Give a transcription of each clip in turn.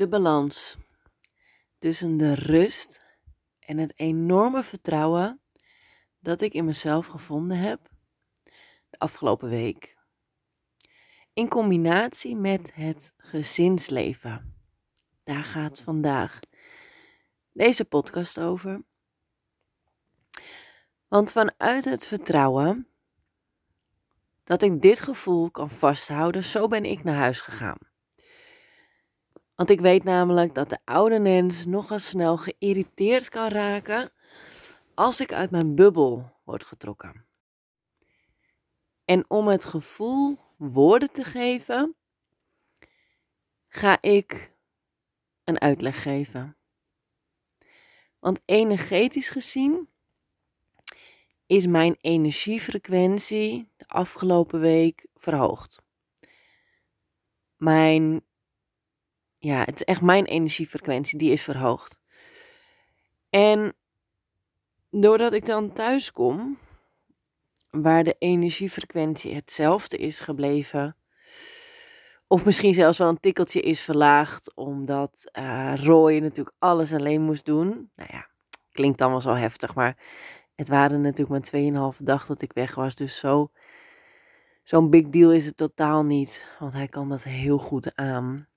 de balans tussen de rust en het enorme vertrouwen dat ik in mezelf gevonden heb de afgelopen week. In combinatie met het gezinsleven. Daar gaat vandaag deze podcast over. Want vanuit het vertrouwen dat ik dit gevoel kan vasthouden, zo ben ik naar huis gegaan. Want ik weet namelijk dat de oude mens nogal snel geïrriteerd kan raken als ik uit mijn bubbel word getrokken. En om het gevoel woorden te geven, ga ik een uitleg geven. Want energetisch gezien is mijn energiefrequentie de afgelopen week verhoogd. Mijn, ja, het is echt mijn energiefrequentie, die is verhoogd. En doordat ik dan thuis kom, waar de energiefrequentie hetzelfde is gebleven, of misschien zelfs wel een tikkeltje is verlaagd, omdat uh, Roy natuurlijk alles alleen moest doen. Nou ja, klinkt dan wel zo heftig, maar het waren natuurlijk maar 2,5 dag dat ik weg was. Dus zo, zo'n big deal is het totaal niet. Want hij kan dat heel goed aan.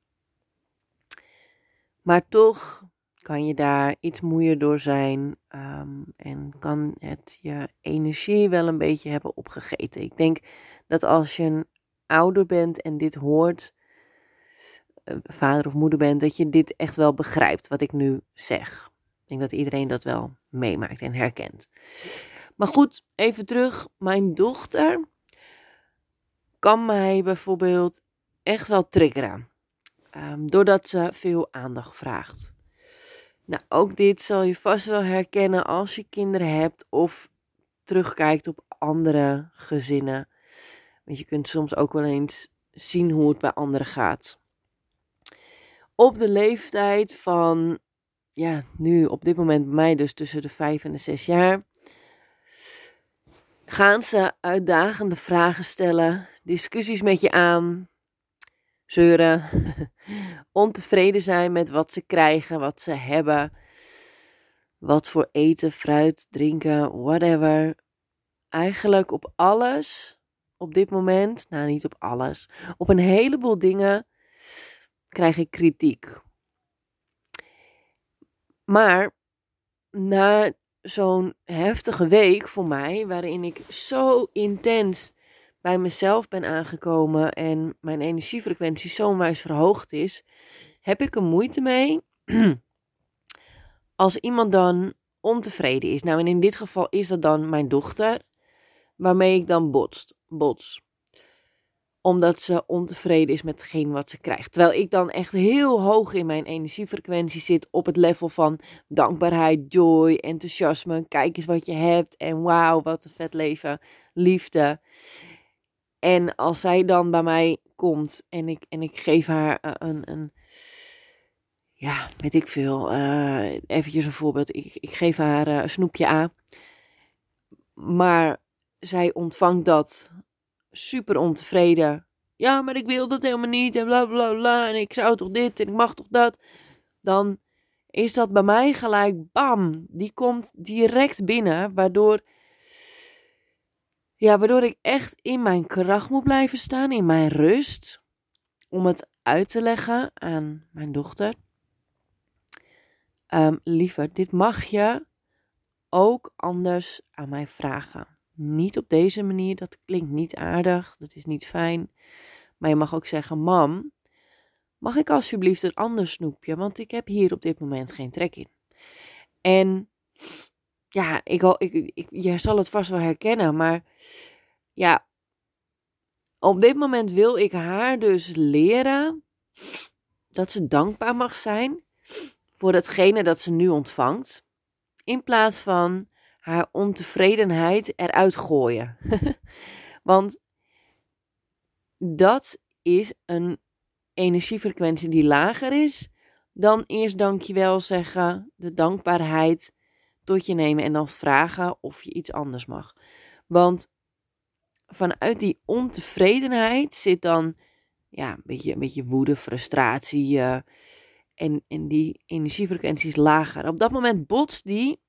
Maar toch kan je daar iets moeier door zijn. Ehm, en kan het je energie wel een beetje hebben opgegeten. Ik denk dat als je een ouder bent en dit hoort, eh, vader of moeder bent, dat je dit echt wel begrijpt wat ik nu zeg. Ik denk dat iedereen dat wel meemaakt en herkent. Maar goed, even terug. Mijn dochter kan mij bijvoorbeeld echt wel triggeren. Um, doordat ze veel aandacht vraagt. Nou, ook dit zal je vast wel herkennen als je kinderen hebt of terugkijkt op andere gezinnen. Want je kunt soms ook wel eens zien hoe het bij anderen gaat. Op de leeftijd van ja, nu op dit moment bij mij dus tussen de vijf en de zes jaar, gaan ze uitdagende vragen stellen, discussies met je aan, zeuren, ontevreden zijn met wat ze krijgen, wat ze hebben, wat voor eten, fruit, drinken, whatever. Eigenlijk op alles, op dit moment, nou niet op alles, op een heleboel dingen krijg ik kritiek. Maar na zo'n heftige week voor mij, waarin ik zo intens bij mezelf ben aangekomen en mijn energiefrequentie zo wijs verhoogd is, heb ik er moeite mee als iemand dan ontevreden is. Nou, en in dit geval is dat dan mijn dochter, waarmee ik dan botst, bots omdat ze ontevreden is met hetgeen wat ze krijgt. Terwijl ik dan echt heel hoog in mijn energiefrequentie zit op het level van dankbaarheid, joy, enthousiasme. Kijk eens wat je hebt en wauw, wat een vet leven, liefde. En als zij dan bij mij komt en ik, en ik geef haar eh, een, een ja, weet ik veel, uh, eventjes een voorbeeld. Ik, ik geef haar uh, een snoepje aan. Maar zij ontvangt dat super ontevreden. Ja, maar ik wil dat helemaal niet en bla bla bla. En ik zou toch dit en ik mag toch dat. Dan is dat bij mij gelijk bam. Die komt direct binnen. Waardoor, ja, waardoor ik echt in mijn kracht moet blijven staan. In mijn rust. Om het uit te leggen aan mijn dochter. Um, liever, dit mag je ook anders aan mij vragen niet op deze manier. Dat klinkt niet aardig, dat is niet fijn. Maar je mag ook zeggen: Mam, mag ik alsjeblieft een ander snoepje? Want ik heb hier op dit moment geen trek in. En ja, ik, ik, ik, je zal het vast wel herkennen, maar ja, op dit moment wil ik haar dus leren dat ze dankbaar mag zijn voor datgene dat ze nu ontvangt. In plaats van haar ontevredenheid eruit gooien. Want dat is een energiefrequentie die lager is dan eerst dankjewel zeggen, de dankbaarheid tot je nemen en dan vragen of je iets anders mag. Want vanuit die ontevredenheid zit dan ja, een beetje, een beetje woede, frustratie. Uh, En, en die energiefrequentie is lager. Op dat moment botst die,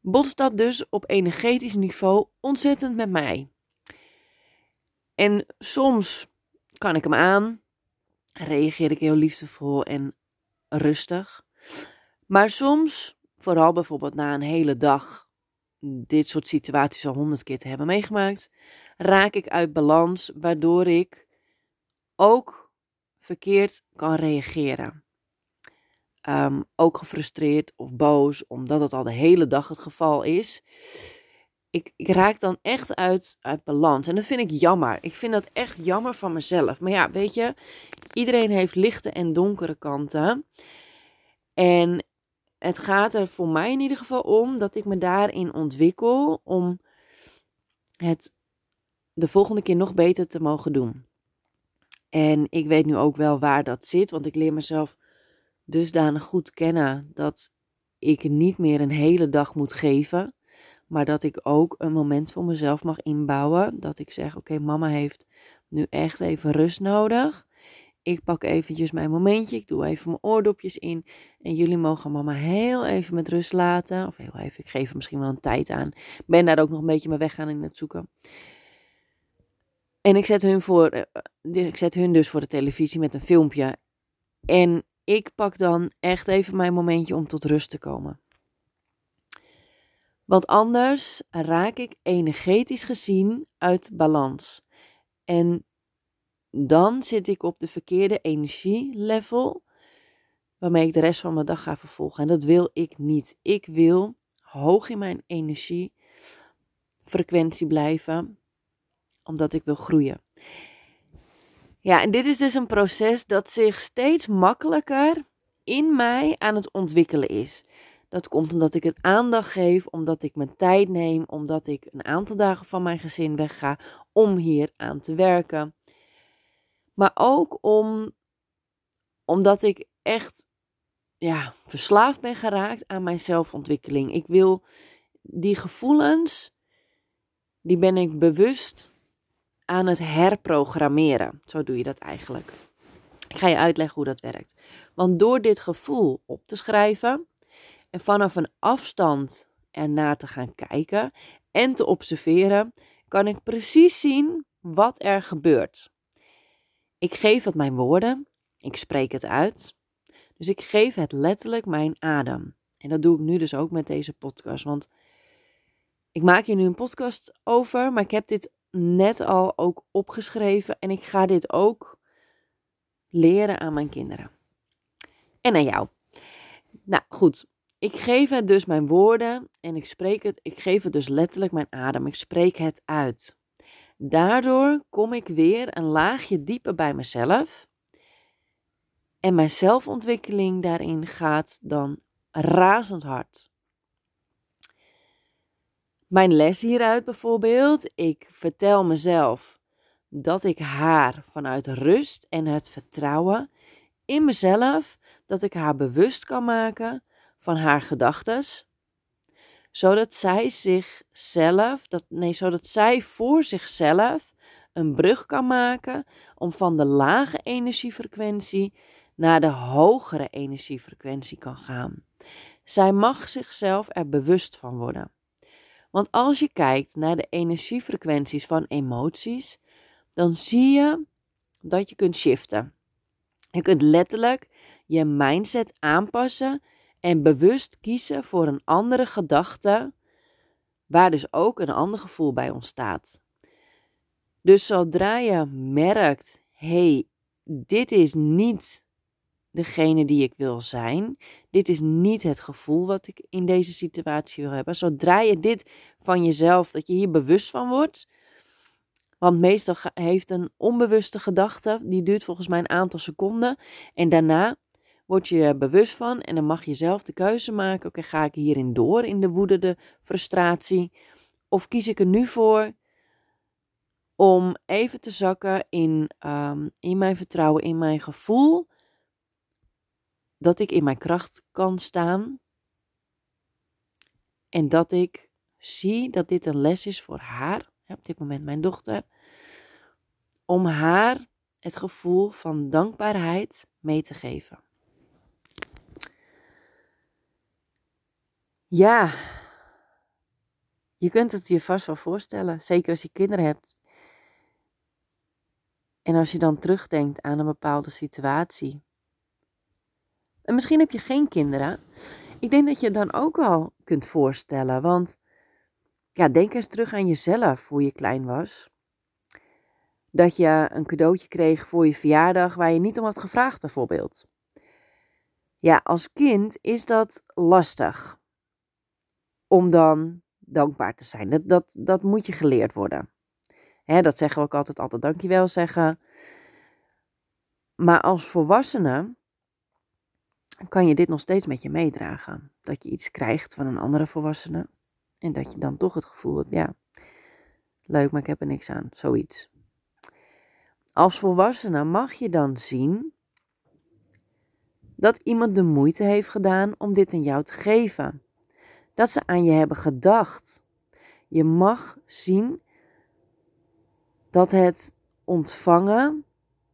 botst dat dus op energetisch niveau ontzettend met mij. En soms kan ik hem aan, reageer ik heel liefdevol en rustig. Maar soms, vooral bijvoorbeeld na een hele dag, dit soort situaties al honderd keer te hebben meegemaakt, raak ik uit balans, waardoor ik ook verkeerd kan reageren. Ehm, ook gefrustreerd of boos, omdat het al de hele dag het geval is. Ik, ik, raak dan echt uit, uit balans. En dat vind ik jammer. Ik vind dat echt jammer van mezelf. Maar ja, weet je, iedereen heeft lichte en donkere kanten. En het gaat er voor mij in ieder geval om dat ik me daarin ontwikkel om het de volgende keer nog beter te mogen doen. En ik weet nu ook wel waar dat zit, want ik leer mezelf dusdanig goed kennen dat ik niet meer een hele dag moet geven, maar dat ik ook een moment voor mezelf mag inbouwen. Dat ik zeg: Oké, mama heeft nu echt even rust nodig. Ik pak eventjes mijn momentje, ik doe even mijn oordopjes in en jullie mogen mama heel even met rust laten. Of heel even, ik geef er misschien wel een tijd aan. Ben daar ook nog een beetje mee weggaan in het zoeken. En ik zet, hun voor, eh, ik zet hun dus voor de televisie met een filmpje. En ik pak dan echt even mijn momentje om tot rust te komen. Want anders raak ik energetisch gezien uit balans. En dan zit ik op de verkeerde energielevel waarmee ik de rest van mijn dag ga vervolgen. En dat wil ik niet. Ik wil hoog in mijn energiefrequentie blijven omdat ik wil groeien. Ja, en dit is dus een proces dat zich steeds makkelijker in mij aan het ontwikkelen is. Dat komt omdat ik het aandacht geef, omdat ik mijn tijd neem, omdat ik een aantal dagen van mijn gezin wegga om hier aan te werken. Maar ook om, omdat ik echt ja, verslaafd ben geraakt aan mijn zelfontwikkeling. Ik wil die gevoelens, die ben ik bewust aan het herprogrammeren. Zo doe je dat eigenlijk. Ik ga je uitleggen hoe dat werkt. Want door dit gevoel op te schrijven en vanaf een afstand ernaar te gaan kijken en te observeren, kan ik precies zien wat er gebeurt. Ik geef het mijn woorden, ik spreek het uit. Dus ik geef het letterlijk mijn adem. En dat doe ik nu dus ook met deze podcast. Want ik maak hier nu een podcast over, maar ik heb dit net al ook opgeschreven en ik ga dit ook leren aan mijn kinderen. En aan jou. Nou goed, ik geef het dus mijn woorden en ik spreek het, ik geef het dus letterlijk mijn adem. Ik spreek het uit. Daardoor kom ik weer een laagje dieper bij mezelf. En mijn zelfontwikkeling daarin gaat dan razend hard. Mijn les hieruit bijvoorbeeld, ik vertel mezelf dat ik haar vanuit rust en het vertrouwen in mezelf, dat ik haar bewust kan maken van haar gedachten, zodat zij zichzelf, dat, nee, zodat zij voor zichzelf een brug kan maken om van de lage energiefrequentie naar de hogere energiefrequentie kan gaan. Zij mag zichzelf er bewust van worden. Want als je kijkt naar de energiefrequenties van emoties, dan zie je dat je kunt shiften. Je kunt letterlijk je mindset aanpassen en bewust kiezen voor een andere gedachte, waar dus ook een ander gevoel bij ontstaat. Dus zodra je merkt, hey, dit is niet degene die ik wil zijn. Dit is niet het gevoel wat ik in deze situatie wil hebben. Zodra je dit van jezelf, dat je hier bewust van wordt. Want meestal heeft een onbewuste gedachte, die duurt volgens mij een aantal seconden. En daarna word je bewust van en dan mag je zelf de keuze maken. Oké, ga ik hierin door, in de woede, de frustratie? Of kies ik er nu voor om even te zakken in, um, in mijn vertrouwen, in mijn gevoel dat ik in mijn kracht kan staan en dat ik zie dat dit een les is voor haar, op dit moment mijn dochter, om haar het gevoel van dankbaarheid mee te geven. Ja, je kunt het je vast wel voorstellen, zeker als je kinderen hebt. En als je dan terugdenkt aan een bepaalde situatie. En misschien heb je geen kinderen. Ik denk dat je het dan ook al kunt voorstellen. Want ja, denk eens terug aan jezelf, hoe je klein was. Dat je een cadeautje kreeg voor je verjaardag waar je niet om had gevraagd, bijvoorbeeld. Ja, als kind is dat lastig dan dankbaar te zijn. Dat, dat, dat moet je geleerd worden. Hè, dat zeggen we ook altijd, altijd dankjewel zeggen. Maar als volwassene kan je dit nog steeds met je meedragen. Dat je iets krijgt van een andere volwassene. En dat je dan toch het gevoel hebt, ja, leuk, maar ik heb er niks aan. Zoiets. Als volwassene mag je dan zien dat iemand de moeite heeft gedaan om dit aan jou te geven. Dat ze aan je hebben gedacht. Je mag zien dat het ontvangen,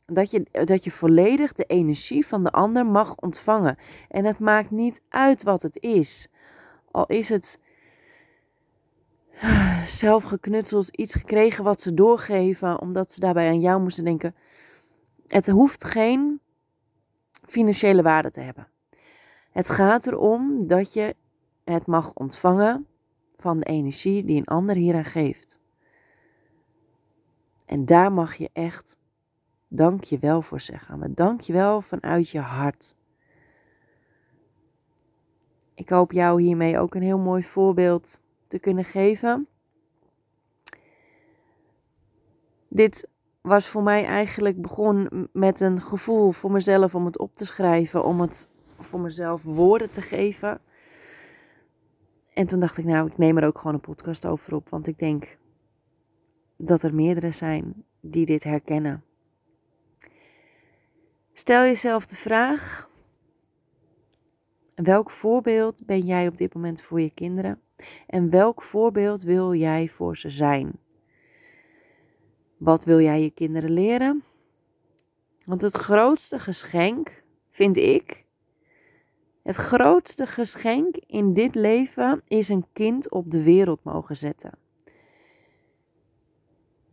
dat je, dat je volledig de energie van de ander mag ontvangen. En het maakt niet uit wat het is. Al is het zelf geknutseld, iets gekregen wat ze doorgeven, omdat ze daarbij aan jou moesten denken. Het hoeft geen financiële waarde te hebben. Het gaat erom dat je het mag ontvangen van de energie die een ander hieraan geeft. En daar mag je echt dank je wel voor zeggen. Maar dank je wel vanuit je hart. Ik hoop jou hiermee ook een heel mooi voorbeeld te kunnen geven. Dit was voor mij eigenlijk begon met een gevoel voor mezelf om het op te schrijven, om het voor mezelf woorden te geven. En toen dacht ik, nou, ik neem er ook gewoon een podcast over op, want ik denk dat er meerdere zijn die dit herkennen. Stel jezelf de vraag: welk voorbeeld ben jij op dit moment voor je kinderen? En welk voorbeeld wil jij voor ze zijn? Wat wil jij je kinderen leren? Want het grootste geschenk, vind ik, het grootste geschenk in dit leven is een kind op de wereld mogen zetten.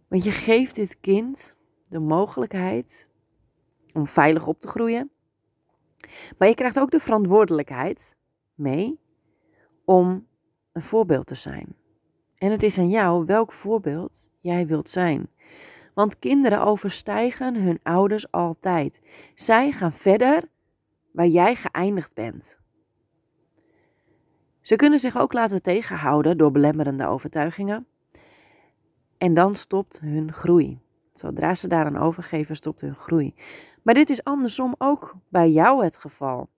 Want je geeft dit kind de mogelijkheid om veilig op te groeien. Maar je krijgt ook de verantwoordelijkheid mee om een voorbeeld te zijn. En het is aan jou welk voorbeeld jij wilt zijn. Want kinderen overstijgen hun ouders altijd. Zij gaan verder waar jij geëindigd bent. Ze kunnen zich ook laten tegenhouden door belemmerende overtuigingen. En dan stopt hun groei. Zodra ze daaraan overgeven, stopt hun groei. Maar dit is andersom ook bij jou het geval.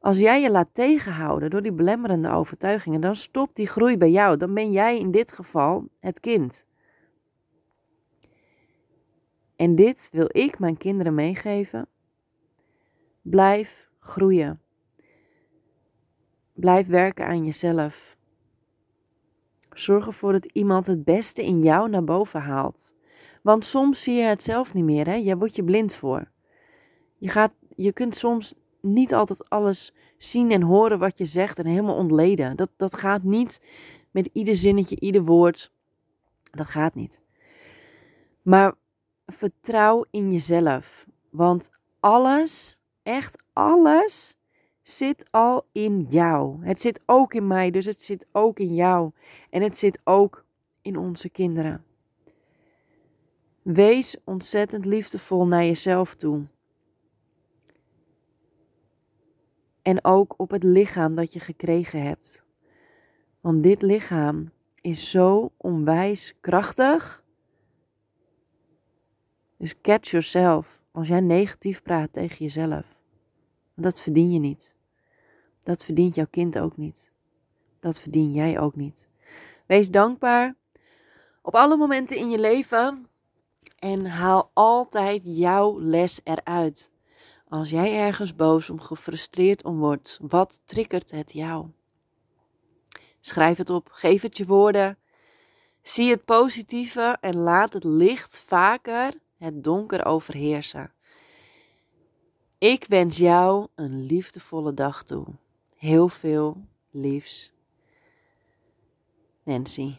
Als jij je laat tegenhouden door die belemmerende overtuigingen, dan stopt die groei bij jou. Dan ben jij in dit geval het kind. En dit wil ik mijn kinderen meegeven. Blijf groeien. Blijf werken aan jezelf. Zorg ervoor dat iemand het beste in jou naar boven haalt. Want soms zie je het zelf niet meer, hè? Jij wordt je blind voor. Je, gaat, je kunt soms niet altijd alles zien en horen wat je zegt en helemaal ontleden. Dat, dat gaat niet met ieder zinnetje, ieder woord. Dat gaat niet. Maar vertrouw in jezelf. Want alles, echt alles, zit al in jou. Het zit ook in mij, dus het zit ook in jou. En het zit ook in onze kinderen. Wees ontzettend liefdevol naar jezelf toe. En ook op het lichaam dat je gekregen hebt. Want dit lichaam is zo onwijs krachtig. Dus catch yourself als jij negatief praat tegen jezelf. Dat verdien je niet. Dat verdient jouw kind ook niet. Dat verdien jij ook niet. Wees dankbaar op alle momenten in je leven en haal altijd jouw les eruit. Als jij ergens boos om gefrustreerd om wordt, wat triggert het jou? Schrijf het op, geef het je woorden. Zie het positieve en laat het licht vaker het donker overheersen. Ik wens jou een liefdevolle dag toe. Heel veel liefs. Nancy.